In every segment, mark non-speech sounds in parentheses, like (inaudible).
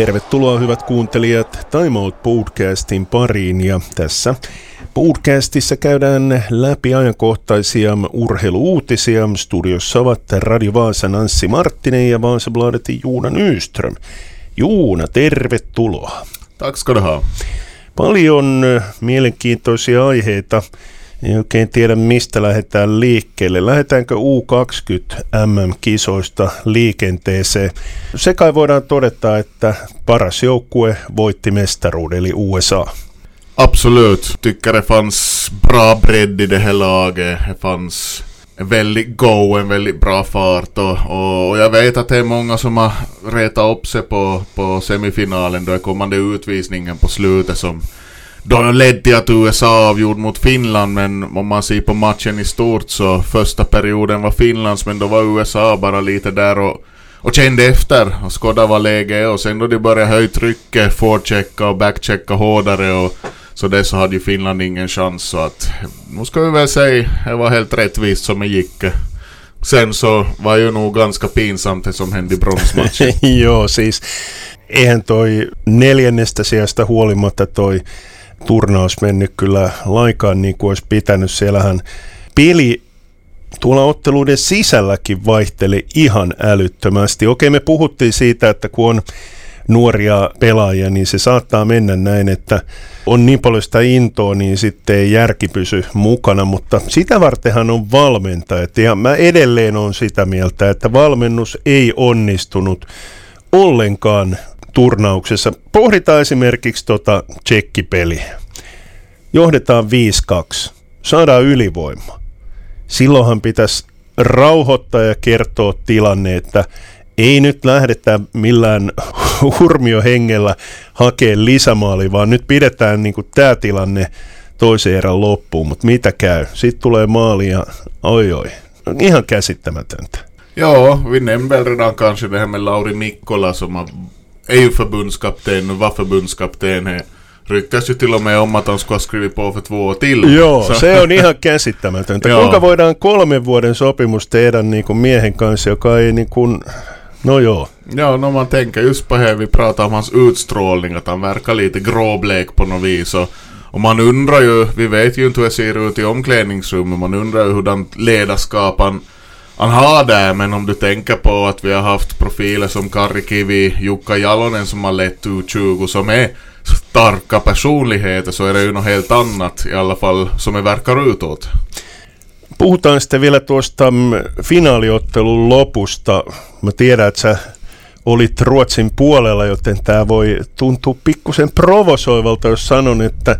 Tervetuloa hyvät kuuntelijat Time Out podcastin pariin ja tässä podcastissa käydään läpi ajankohtaisia urheiluutisia. Studiossa ovat Radio Vaasan Anssi Marttinen ja Vaasabladetin Juuna Nyström. Juuna, tervetuloa. Tack ska du ha. Paljon mielenkiintoisia aiheita. En oikein tiedä, mistä lähdetään liikkeelle. Lähdetäänkö U20 MM-kisoista liikenteeseen? Se kai voidaan todeta, että paras joukkue voitti mestaruuden, eli USA. Absolut. Tycker det fanns bra bredd i det här laget. Det fanns en väldigt go, en väldigt bra fart och, och, och jag vet att det är många som har retat upp sig på, på semifinalen då är kommande utvisningen på slutet som då ledde till att USA avgjorde mot Finland men om man ser på matchen i stort så första perioden var Finlands men då var USA bara lite där och, och kände efter och skådade vad läget är och sen då de började höja trycket, forechecka och backchecka hårdare och så det så hade ju Finland ingen chans så att nu ska vi väl säga det var helt rättvist som det gick. Sen så var ju nog ganska pinsamt det som hände i bronsmatchen. (laughs) Joo, siis eihän toi neljännestä sijasta huolimatta toi turnaus mennyt kyllä laikaan niin kuin olisi pitänyt. Siellähän peli tuolla otteluiden sisälläkin vaihteli ihan älyttömästi. Okei, me puhuttiin siitä, että kun on nuoria pelaajia, niin se saattaa mennä näin, että on niin paljon sitä intoa, niin sitten ei järki pysy mukana, mutta sitä vartenhan on valmentajat. Ja mä edelleen on sitä mieltä, että valmennus ei onnistunut ollenkaan turnauksessa. Pohditaan esimerkiksi tota tsekkipeliä. Johdetaan 5-2. Saadaan ylivoima. Silloinhan pitäisi rauhoittaa ja kertoa tilanne, että ei nyt lähdetä millään (laughs) hurmiohengellä hakee lisämaali, vaan nyt pidetään niin tämä tilanne toisen erän loppuun, mutta mitä käy? Sitten tulee maali ja oi oi, ihan käsittämätöntä. Ja, vi nämnde med Lauri Mikkola är ju förbundskapten och var förbundskapten. Här. Ryktäs ju till och med om att han skulle ha skrivit på för två år till. Joo, se on ihan käsittämätöntä. (laughs) Kuinka voidaan kolmen vuoden sopimus tehdä niin kuin miehen kanssa, joka ei niin kuin No joo. Ja, när man tänker just på det vi pratar om hans utstrålning, att han verkar lite gråblek på något vis. Och, och man undrar ju, vi vet ju inte hur det ser ut i omklädningsrummet, man undrar ju hurdan ledarskap han, han har där, men om du tänker på att vi har haft profiler som Kari Kivi, Jukka Jalonen som har lett U20 som är starka personligheter så är det ju något helt annat i alla fall som är verkar utåt. Puhutaan sitten vielä tuosta mm, finaaliottelun lopusta. Mä tiedän, että sä olit Ruotsin puolella, joten tämä voi tuntua pikkusen provosoivalta, jos sanon, että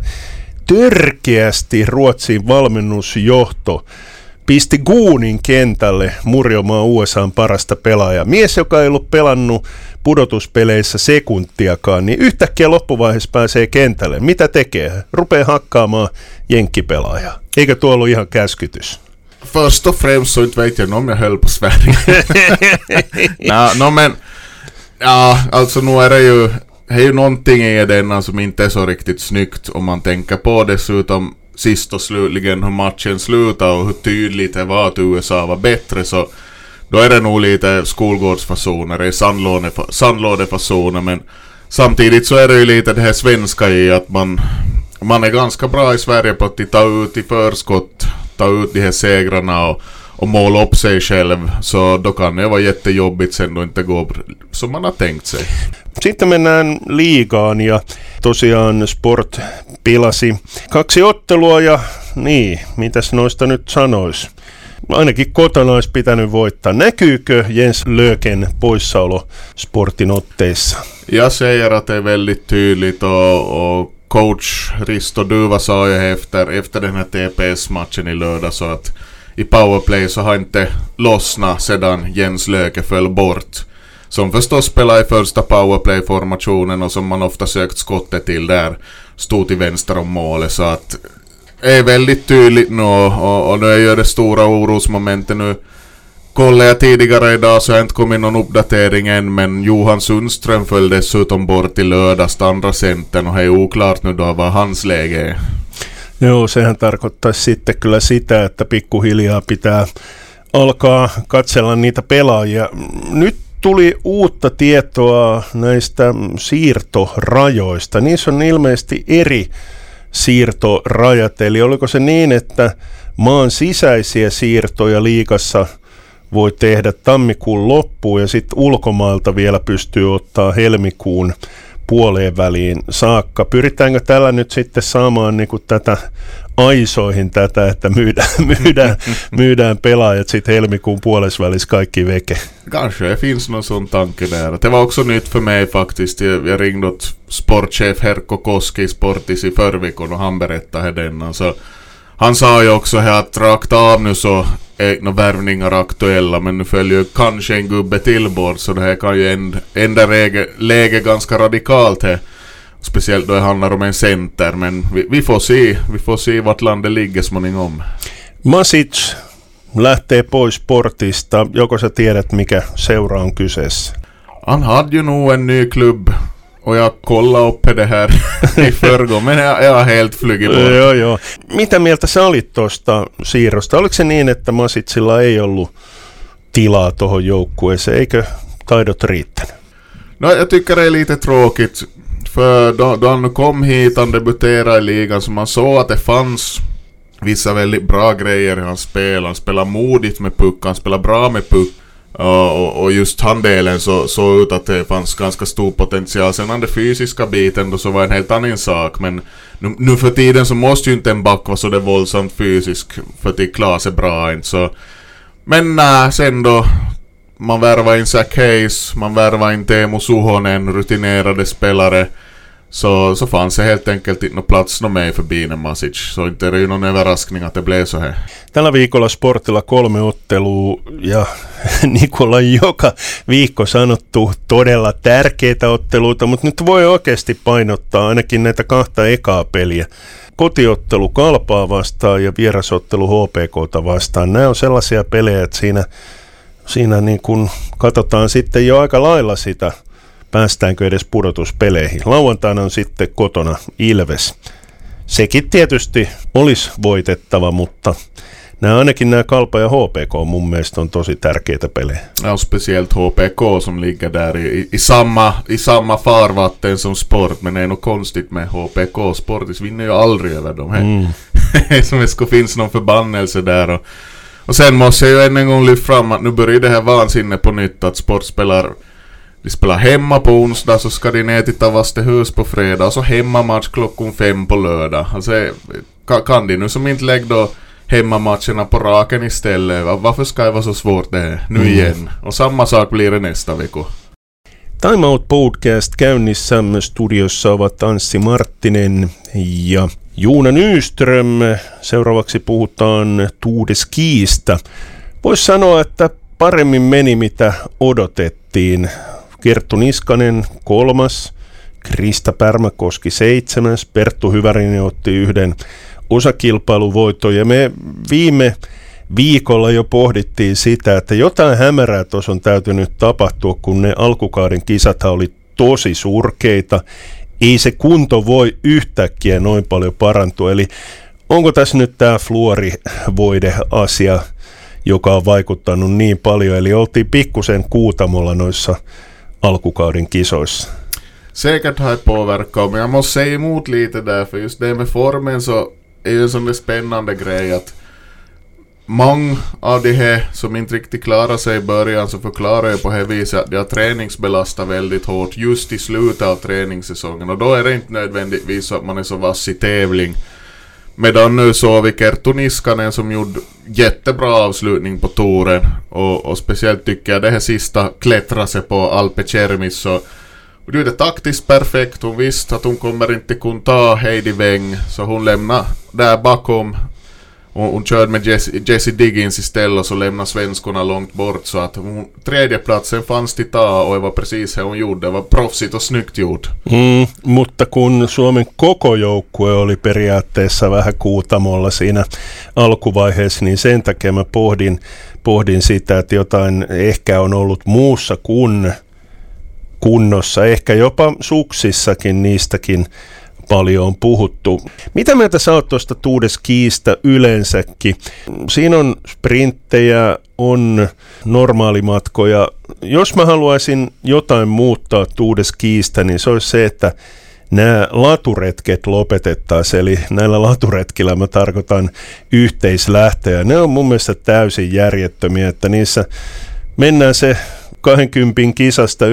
törkeästi Ruotsin valmennusjohto pisti Guunin kentälle murjomaan USAn parasta pelaajaa. Mies, joka ei ollut pelannut pudotuspeleissä sekuntiakaan, niin yhtäkkiä loppuvaiheessa pääsee kentälle. Mitä tekee? Rupee hakkaamaan jenkkipelaajaa. Eikö tuo ollut ihan käskytys? Först och främst så inte vet jag om jag höll på Sverige. Nej, no, men... Ja, alltså nu är det ju... Det är ju någonting i den som inte är så riktigt snyggt om man tänker på dessutom sist och slutligen hur matchen slutade och hur tydligt det var att USA var bättre så då är det nog lite skolgårdsfasoner, sandlådefasoner men samtidigt så är det ju lite det här svenska i att man man är ganska bra i Sverige på att ta ut i förskott, ta ut de här segrarna och, och måla upp sig själv. Så då kan det vara jättejobbigt sen då inte går som man har tänkt sig. Sitten mennään liigaan ja tosiaan Sport pilasi kaksi ottelua ja niin, mitäs noista nyt sanois? Ainakin kotona olisi pitänyt voittaa. Näkyykö Jens Löken poissaolo Sportin otteissa? Jag säger att det är väldigt tydligt och, och coach Risto Duva sa ju efter, efter den här TPS-matchen i lördag så att i powerplay så har inte lossnat sedan Jens Löke föll bort. Som förstås spelar i första powerplay-formationen och som man ofta sökt skottet till där. Stod till vänster om målet så att är väldigt tydligt nu och, och, nu är ju det stora orosmomentet nu kollade jag tidigare idag så har inte kommit någon uppdatering än men Johan Sundström föll dessutom bort i lördags andra centern och det är oklart nu då vad hans läge är. Joo, sehän tarkoittaisi sitten kyllä sitä, että pikkuhiljaa pitää alkaa katsella niitä pelaajia. Nyt tuli uutta tietoa näistä siirtorajoista. Niissä on ilmeisesti eri siirtorajat, eli oliko se niin, että maan sisäisiä siirtoja liikassa voi tehdä tammikuun loppuun ja sitten ulkomailta vielä pystyy ottaa helmikuun puoleen väliin saakka. Pyritäänkö tällä nyt sitten saamaan niin kuin tätä aisoihin tätä, että myydään, (laughs) myydään, (laughs) myydään pelaajat sitten helmikuun puolesvälissä kaikki veke? Kanske det finns någon sån tanke där. Det var också nytt för mig faktiskt. Jag, ringde åt sportchef Herko Koski Sportis i förrveckan och han berättade denna. Så han sa ju också här att rakt av nu så är några värvningar aktuella men nu följer ju kanske en gubbe till bort så det här kan ju ändra läge, läge ganska radikalt här. Speciellt då det handlar om en center men vi, vi får se, vi får se vart landet ligger småningom. Masic lähtee pois sportista. Joko sä tiedät mikä seura on kyseessä? Han hade ju nog en ny klubb och jag kollade upp det här (laughs) i förrgår, men jag, jag har helt flugit bort. Joo, joo. Mitä mieltä sä olit tuosta siirrosta? Oliko se niin, että Masitsilla ei ollut tilaa tuohon joukkueeseen? Eikö taidot riittänyt? No, jag tycker det är lite tråkigt. För då, då han kom hit, han debuterade i ligan, så man såg att det fanns vissa väldigt bra grejer i hans spel. Han spelar modigt med puck, han spelar bra med puck. Och, och just handelen så såg ut att det fanns ganska stor potential. Sen den fysiska biten då så var en helt annan sak. Men nu, nu för tiden så måste ju inte en back vara så det våldsamt fysisk för att klara sig bra inte. Så. Men äh, sen då man värvar in Zach Hayes, man värvar in Teemu Suhonen, rutinerade spelare. Så, så fanns det helt enkelt inte någon plats någon med för Biinen Masic. Så inte är det ju någon överraskning att det blev så här. Tällä viikolla Sportilla kolme ottelua ja (laughs) ollaan joka viikko sanottu, todella tärkeitä otteluita, mutta nyt voi oikeasti painottaa ainakin näitä kahta ekaa peliä. Kotiottelu Kalpaa vastaan ja vierasottelu HPKta vastaan. Nämä on sellaisia pelejä, että siinä, siinä niin kuin katsotaan sitten jo aika lailla sitä – päästäänkö edes pudotuspeleihin. Lauantaina on sitten kotona Ilves. Sekin tietysti olisi voitettava, mutta nämä ainakin nämä Kalpa ja HPK mun mielestä on tosi tärkeitä pelejä. Ja speciellt HPK som ligger där i, i, samma, i samma farvatten som sport. Men det är nog konstigt med HPK. Sportis vinner ju aldrig över dem. Mm. (laughs) som det ska finnas någon förbannelse där. Och, och sen måste jag ju än en gång lyfta fram att nu börjar det här vansinnet på nytt att sport spelar de spelar hemma på onsdag så ska de ner till Tavastehus på fredag och så hemmamatch klockan fem på lördag. Alltså, kan de nu som inte lägger då hemmamatcherna på raken istället? Varför ska det vara så svårt det nu mm. igen? Och samma sak blir det nästa vecka. Time Out Podcast käynnissä studiossa ovat Anssi Marttinen ja Juuna Nyström. Seuraavaksi puhutaan Tuudeskiista. Voisi sanoa, että paremmin meni mitä odotettiin. Kerttu Niskanen kolmas, Krista Pärmäkoski seitsemäs, Perttu Hyvärinen otti yhden osakilpailuvoiton. Ja me viime viikolla jo pohdittiin sitä, että jotain hämärää tuossa on täytynyt tapahtua, kun ne alkukauden kisat oli tosi surkeita. Ei se kunto voi yhtäkkiä noin paljon parantua, eli onko tässä nyt tämä fluorivoide-asia, joka on vaikuttanut niin paljon, eli oltiin pikkusen kuutamolla noissa alkukauden kisoissa. Säkert har det påverkat, men jag måste säga emot lite där, för just det med formen så är ju en sån där spännande grej att många av de här som inte riktigt klarar sig i början så förklarar jag på det viset att de har träningsbelastat väldigt hårt just i slutet av träningssäsongen och då är det inte nödvändigtvis så att man är så vass i tävling. Medan nu såg vi Kerttu Niskanen som gjorde jättebra avslutning på touren. Och, och speciellt tycker jag det här sista klättra sig på Alpe Cermis så och det är taktiskt perfekt, hon visste att hon kommer inte kunna ta Heidi Weng så hon lämnar där bakom. Hon, hon körde med Jesse, Jesse Diggins istället och så lämnade svenskorna långt bort så att hon, tredjeplatsen fanns till ta och det var precis det hon gjorde. Det var proffsigt och snyggt gjort. Mm, mutta kun Suomen koko joukkue oli periaatteessa vähän kuutamolla siinä alkuvaiheessa, niin sen takia mä pohdin, pohdin sitä, että jotain ehkä on ollut muussa kuin kunnossa, ehkä jopa suksissakin niistäkin paljon on puhuttu. Mitä mieltä sä oot tuosta Tuudeskiistä yleensäkin? Siinä on sprinttejä, on normaalimatkoja. Jos mä haluaisin jotain muuttaa Tuudeskiistä, niin se olisi se, että nämä laturetket lopetettaisiin, eli näillä laturetkillä mä tarkoitan yhteislähtöjä. Ne on mun mielestä täysin järjettömiä, että niissä mennään se 20 kisasta 19,5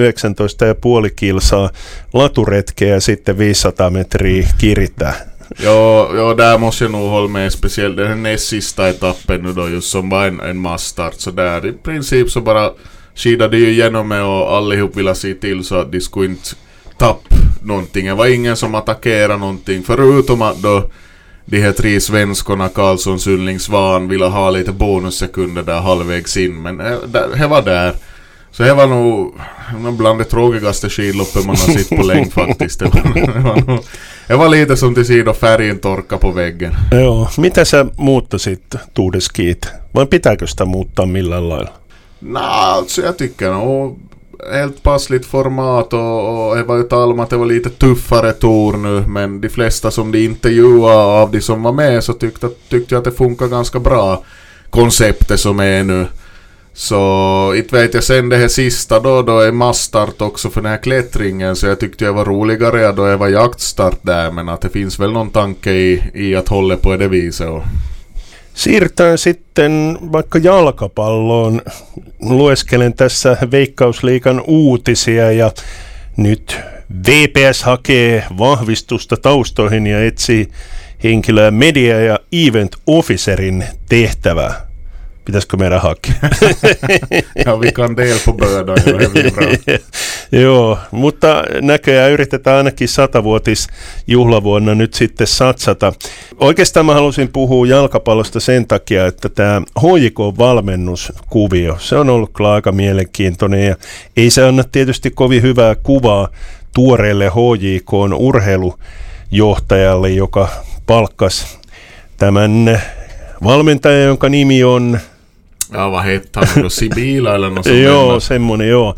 kilsaa laturetkeä ja sitten 500 metriä kiritää. Ja, ja där måste jag nog hålla med, speciellt den här näst sista etappen nu då, just som var en, en massstart. Så där i princip så bara skidade ju igenom med och allihop ville se till så att de skulle inte tappa någonting. Det var ingen som attackerade någonting, förutom att då de här tre svenskorna, Karlsson, Sundling, Svan, ville ha lite bonussekunder där halvvägs in. Men det var där. Så det var nog bland det tråkigaste skidloppet man har sett på (laughs) länge faktiskt. Det var, det, var nog, det var lite som till sidor färgen torka på väggen. Joo. Mitä sä muuttasit Tuudeskiit? Vai pitääkö sitä muuttaa millään lailla? Nej, alltså jag tycker nog helt passligt format och, och det var ju tal om att det var lite tuffare tour nu men de flesta som de intervjuade av de som var med så tyckte, tyckte jag att det funkar ganska bra konceptet som är nu. Så inte vet jag sen det här sista då, då är massstart också för den här klättringen så jag tyckte jag var roligare då jag var jaktstart där men att det finns väl någon tanke i, i att hålla på det viset. Och... Siirrytään sitten vaikka jalkapalloon. Lueskelen tässä Veikkausliikan uutisia ja nyt VPS hakee vahvistusta taustoihin ja etsii henkilöä media- ja event officerin tehtävää. Pitäisikö meidän hakea? (laughs) ja vi kan del på bödan, (laughs) Joo, mutta näköjään yritetään ainakin satavuotis juhlavuonna nyt sitten satsata. Oikeastaan mä halusin puhua jalkapallosta sen takia, että tämä HJK-valmennuskuvio, se on ollut kyllä aika mielenkiintoinen ja ei se anna tietysti kovin hyvää kuvaa tuoreelle HJK urheilujohtajalle, joka palkkas tämän valmentaja, jonka nimi on Ja, vad hette han? Sibila eller något Joo, semmoinen joo.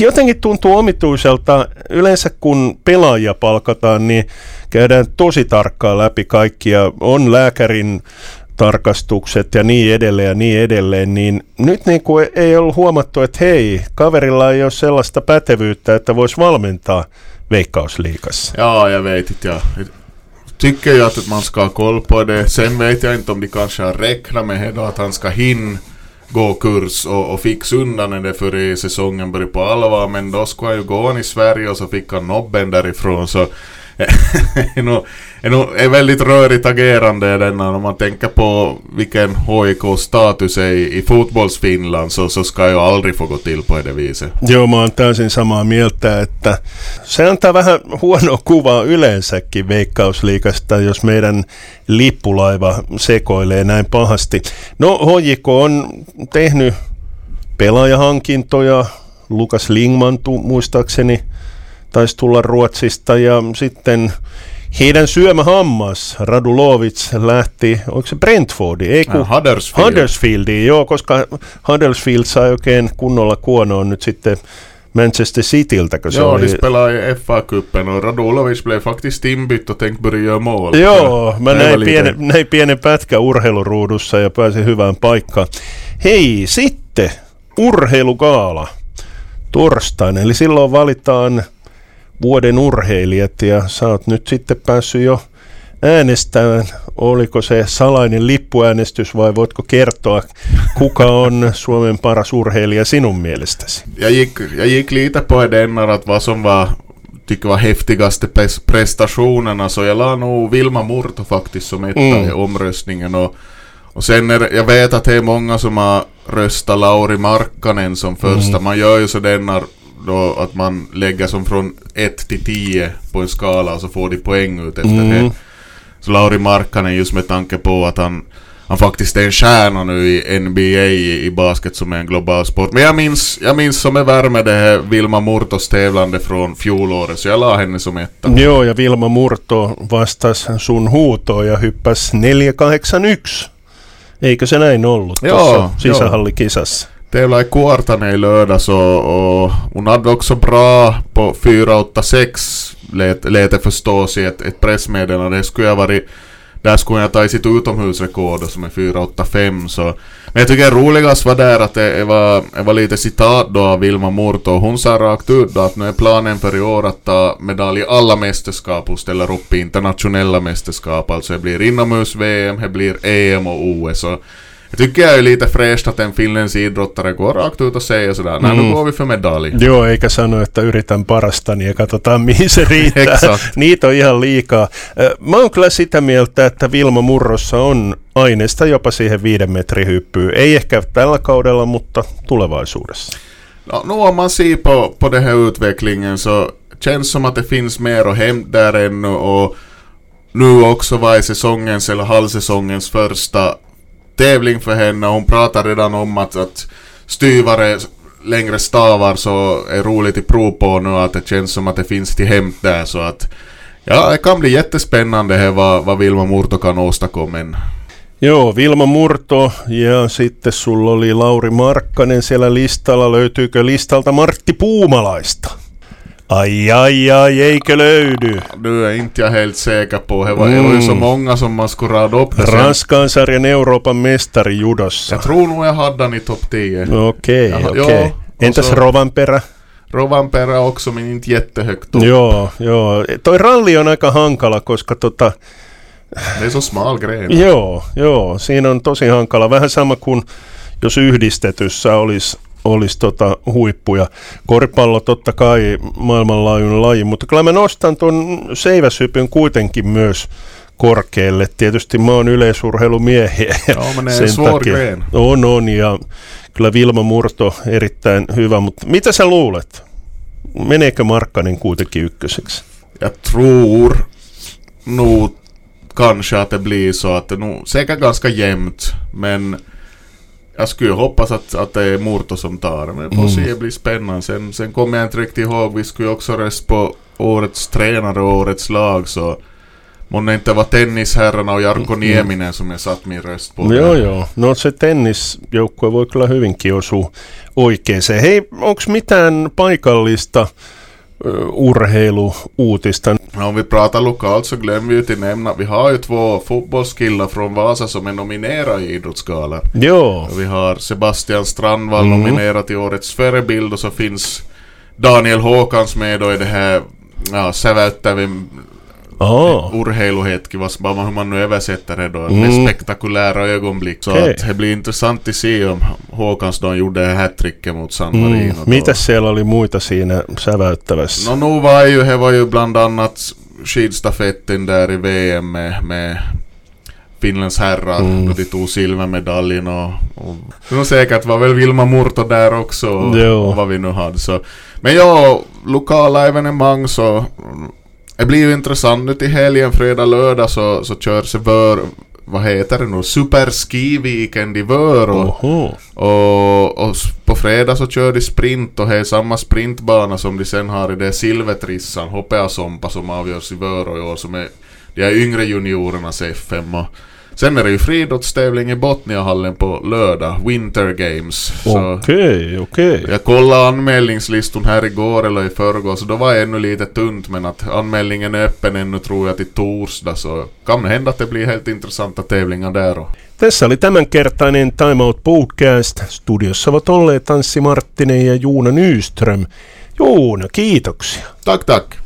Jotenkin tuntuu omituiselta. Yleensä kun pelaajia palkataan, niin käydään tosi tarkkaan läpi kaikkia. On lääkärin tarkastukset ja niin edelleen ja niin edelleen, niin nyt niin kuin ei ollut huomattu, että hei, kaverilla ei ole sellaista pätevyyttä, että voisi valmentaa Veikkausliikassa. Joo, ja vet ja tycker ju att man ska ha koll på det. Sen vet jag inte om de kanske har räknat med det att han ska hinna gå kurs och, och fixa undan det före säsongen började på allvar. Men då skulle han ju gå han i Sverige och så fick han nobben därifrån. Så (laughs) eh, (laughs) är, är väldigt rörigt agerande denna. Om man tänker på vilken HIK-status är i, i fotbollsfinland så, så ska ju aldrig få gå till på det viset. Joo, mä oon täysin samaa mieltä, että se antaa vähän huono kuvaa yleensäkin Veikkausliikasta, jos meidän lippulaiva sekoilee näin pahasti. No, HJK on tehnyt pelaajahankintoja, Lukas Lingman muistaakseni taisi tulla Ruotsista ja sitten heidän syömä hammas, Radulovic, lähti, onko se Brentfordi? Ei kun äh, Huddersfield. Huddersfieldiin, joo, koska Huddersfield sai oikein kunnolla kuonoon nyt sitten Manchester Cityltä, kun se Joo, oli... de spelade i FA-cupen och Radulovic blev faktiskt inbytt och tänkte börja göra mål. Joo, mä näin pienen, näin pienen pätkä urheiluruudussa ja pääsin hyvään paikkaan. Hei, sitten urheilugaala torstaina, eli silloin valitaan vuoden urheilijat ja sä oot nyt sitten päässyt jo äänestämään. Oliko se salainen lippuäänestys vai voitko kertoa, kuka on Suomen paras urheilija sinun mielestäsi? jag gick, jag gick lite på den att vad som var tycker var häftigaste pres- prestationerna så jag la nog Vilma Murto faktiskt som etta Mm. i omröstningen och, och sen är det, jag vet att det är många som har röstat Lauri Markkanen som första. Man gör ju så denna då att man lägger som från 1 till 10 på en skala och så får de poäng ut efter Mm. det. Så Lauri Markkanen just med tanke på att han han faktiskt är en stjärna nu i NBA i, i basket som är en global sport. Men jag minns, jag minns som är värme det här Vilma Murtos tävlande från fjolåret, så jag la henne som etta. Joo, ja Vilma Murto vastasi sun huutoon ja hyppäsi 481. Eikö se näin ollut tuossa joo sisähallikisassa? Tävlade i Kuortane i lördags och, och hon hade också bra på 486 lät, lät det förstås i ett, ett pressmeddelande. Det skulle ha varit där skulle jag ta i sitt utomhusrekord som är 485 så Men jag tycker roligast var där att det var, det var lite citat då av Vilma Murto. Hon sa rakt ut då att nu är planen för i år att ta medalj i alla mästerskap. Och ställer upp i internationella mästerskap. Alltså det blir inomhus-VM, det blir EM och OS och jag tycker jag är lite fräscht att en finländsk idrottare går rakt ut och säger sådär, nej mm. nu går vi för medalj. Joo, eikä sano, että yritän parastani ja katsotaan mihin se riittää. Niitä on ihan liikaa. Mä oon kyllä sitä mieltä, että Vilma Murrossa on aineesta jopa siihen viiden metrin hyppyyn. Ei ehkä tällä kaudella, mutta tulevaisuudessa. No, nu om man ser på, på den här utvecklingen så känns som att det finns mer att hämta där ännu och nu också var i säsongens eller halvsäsongens första tävling för henne. Hon pratar redan om att, att styvare längre stavar så är roligt i prov på nu att det känns som att det finns till hämt där så att ja, det kan bli jättespännande här vad, vad Vilma Murto kan åstadkomma. Joo, Vilma Murto ja sitten sulla oli Lauri Markkanen siellä listalla. Löytyykö listalta Martti Puumalaista? Aj, aj, aj, eikö löydy? Nu är inte jag helt säker på. Det var, mm. det var ju så mm. många som man skulle rada upp det Ranskan sarjan Euroopan mestari judossa. Jag tror nog jag hade den i topp 10. Okej, okay, okej. Okay. Entäs så, Rovanperä? Rovanperä också, men inte jättehögt upp. Joo, joo. Toi ralli on aika hankala, koska tota... Det är så smal gren. Joo, joo. Siinä on tosi hankala. Vähän sama kuin jos yhdistetyssä olisi olisi tota huippuja. Koripallo totta kai maailmanlaajuinen laji, mutta kyllä mä nostan tuon seiväshypyn kuitenkin myös korkealle. Tietysti mä oon yleisurheilumiehiä. No, sen takia. On, on, ja kyllä Vilma Murto erittäin hyvä, mutta mitä sä luulet? Meneekö Markkanen kuitenkin ykköseksi? Jag tror nog kanske att det blir så att det nog säkert ganska jämnt, men jag skulle hoppas att, att det är Murto som tar men får mm. se, det blir spännande. Sen, sen kommer jag inte riktigt ihåg, vi skulle också rösta på årets tränare och årets lag så Månne inte var tennisherrarna och Jarkko mm. Nieminen som jag satt min röst på. Joo, joo. No se tennisjoukkue voi kyllä hyvinkin osua oikeeseen. Hei, onko mitään paikallista urheiluutista. Om vi pratar lokalt så glömmer vi ju till nämna att vi har ju två fotbollskillar från Vasa som är nominerade i Idrottsgalan. Jo. Vi har Sebastian Strandvall mm. nominerad till Årets förebild och så finns Daniel Håkans med då i det här ja, Säväyttävin Oh. Urheiluhetki, vad hur man nu översätter det då. Mm. Med spektakulära ögonblick. Så okay. att det blir intressant att se om Håkansson gjorde hattricket mot San Marino. Mm. Mitä siellä oli muita siinä säväyttävässä? No nu var ju, he var ju bland annat skidstafetten där i VM med, med Finlands herrar mm. då de tog silvermedaljen och, och, och säkert var väl Vilma Murto där också och, och vad vi nu hade så. Men ja, lokala evenemang så det blir ju intressant. Nu till helgen, fredag, lördag så, så körs Vör, vad heter det nu, Superski-weekend i Vör och, och, och, på fredag så kör de sprint och det är samma sprintbana som de sen har i det Silvertrissan, Hopeasompa som avgörs i Vör i år som är de här yngre juniorernas FM och Sen är det ju friidrottstävling i Botniahallen på lördag, Winter Games. Okej, okej. Okay, okay. Jag kollade anmälningslistan här igår eller i förrgår så då var det ännu lite tunt men att anmälningen är öppen ännu tror jag till torsdag så kan det hända att det blir helt intressanta tävlingar där. Och Tässä oli tämänkertainen Time Out Podcast. Studiossa ovat olleet Tanssi Marttinen ja Juuna Nyström. Juuna, kiitoksia. Tack, tack.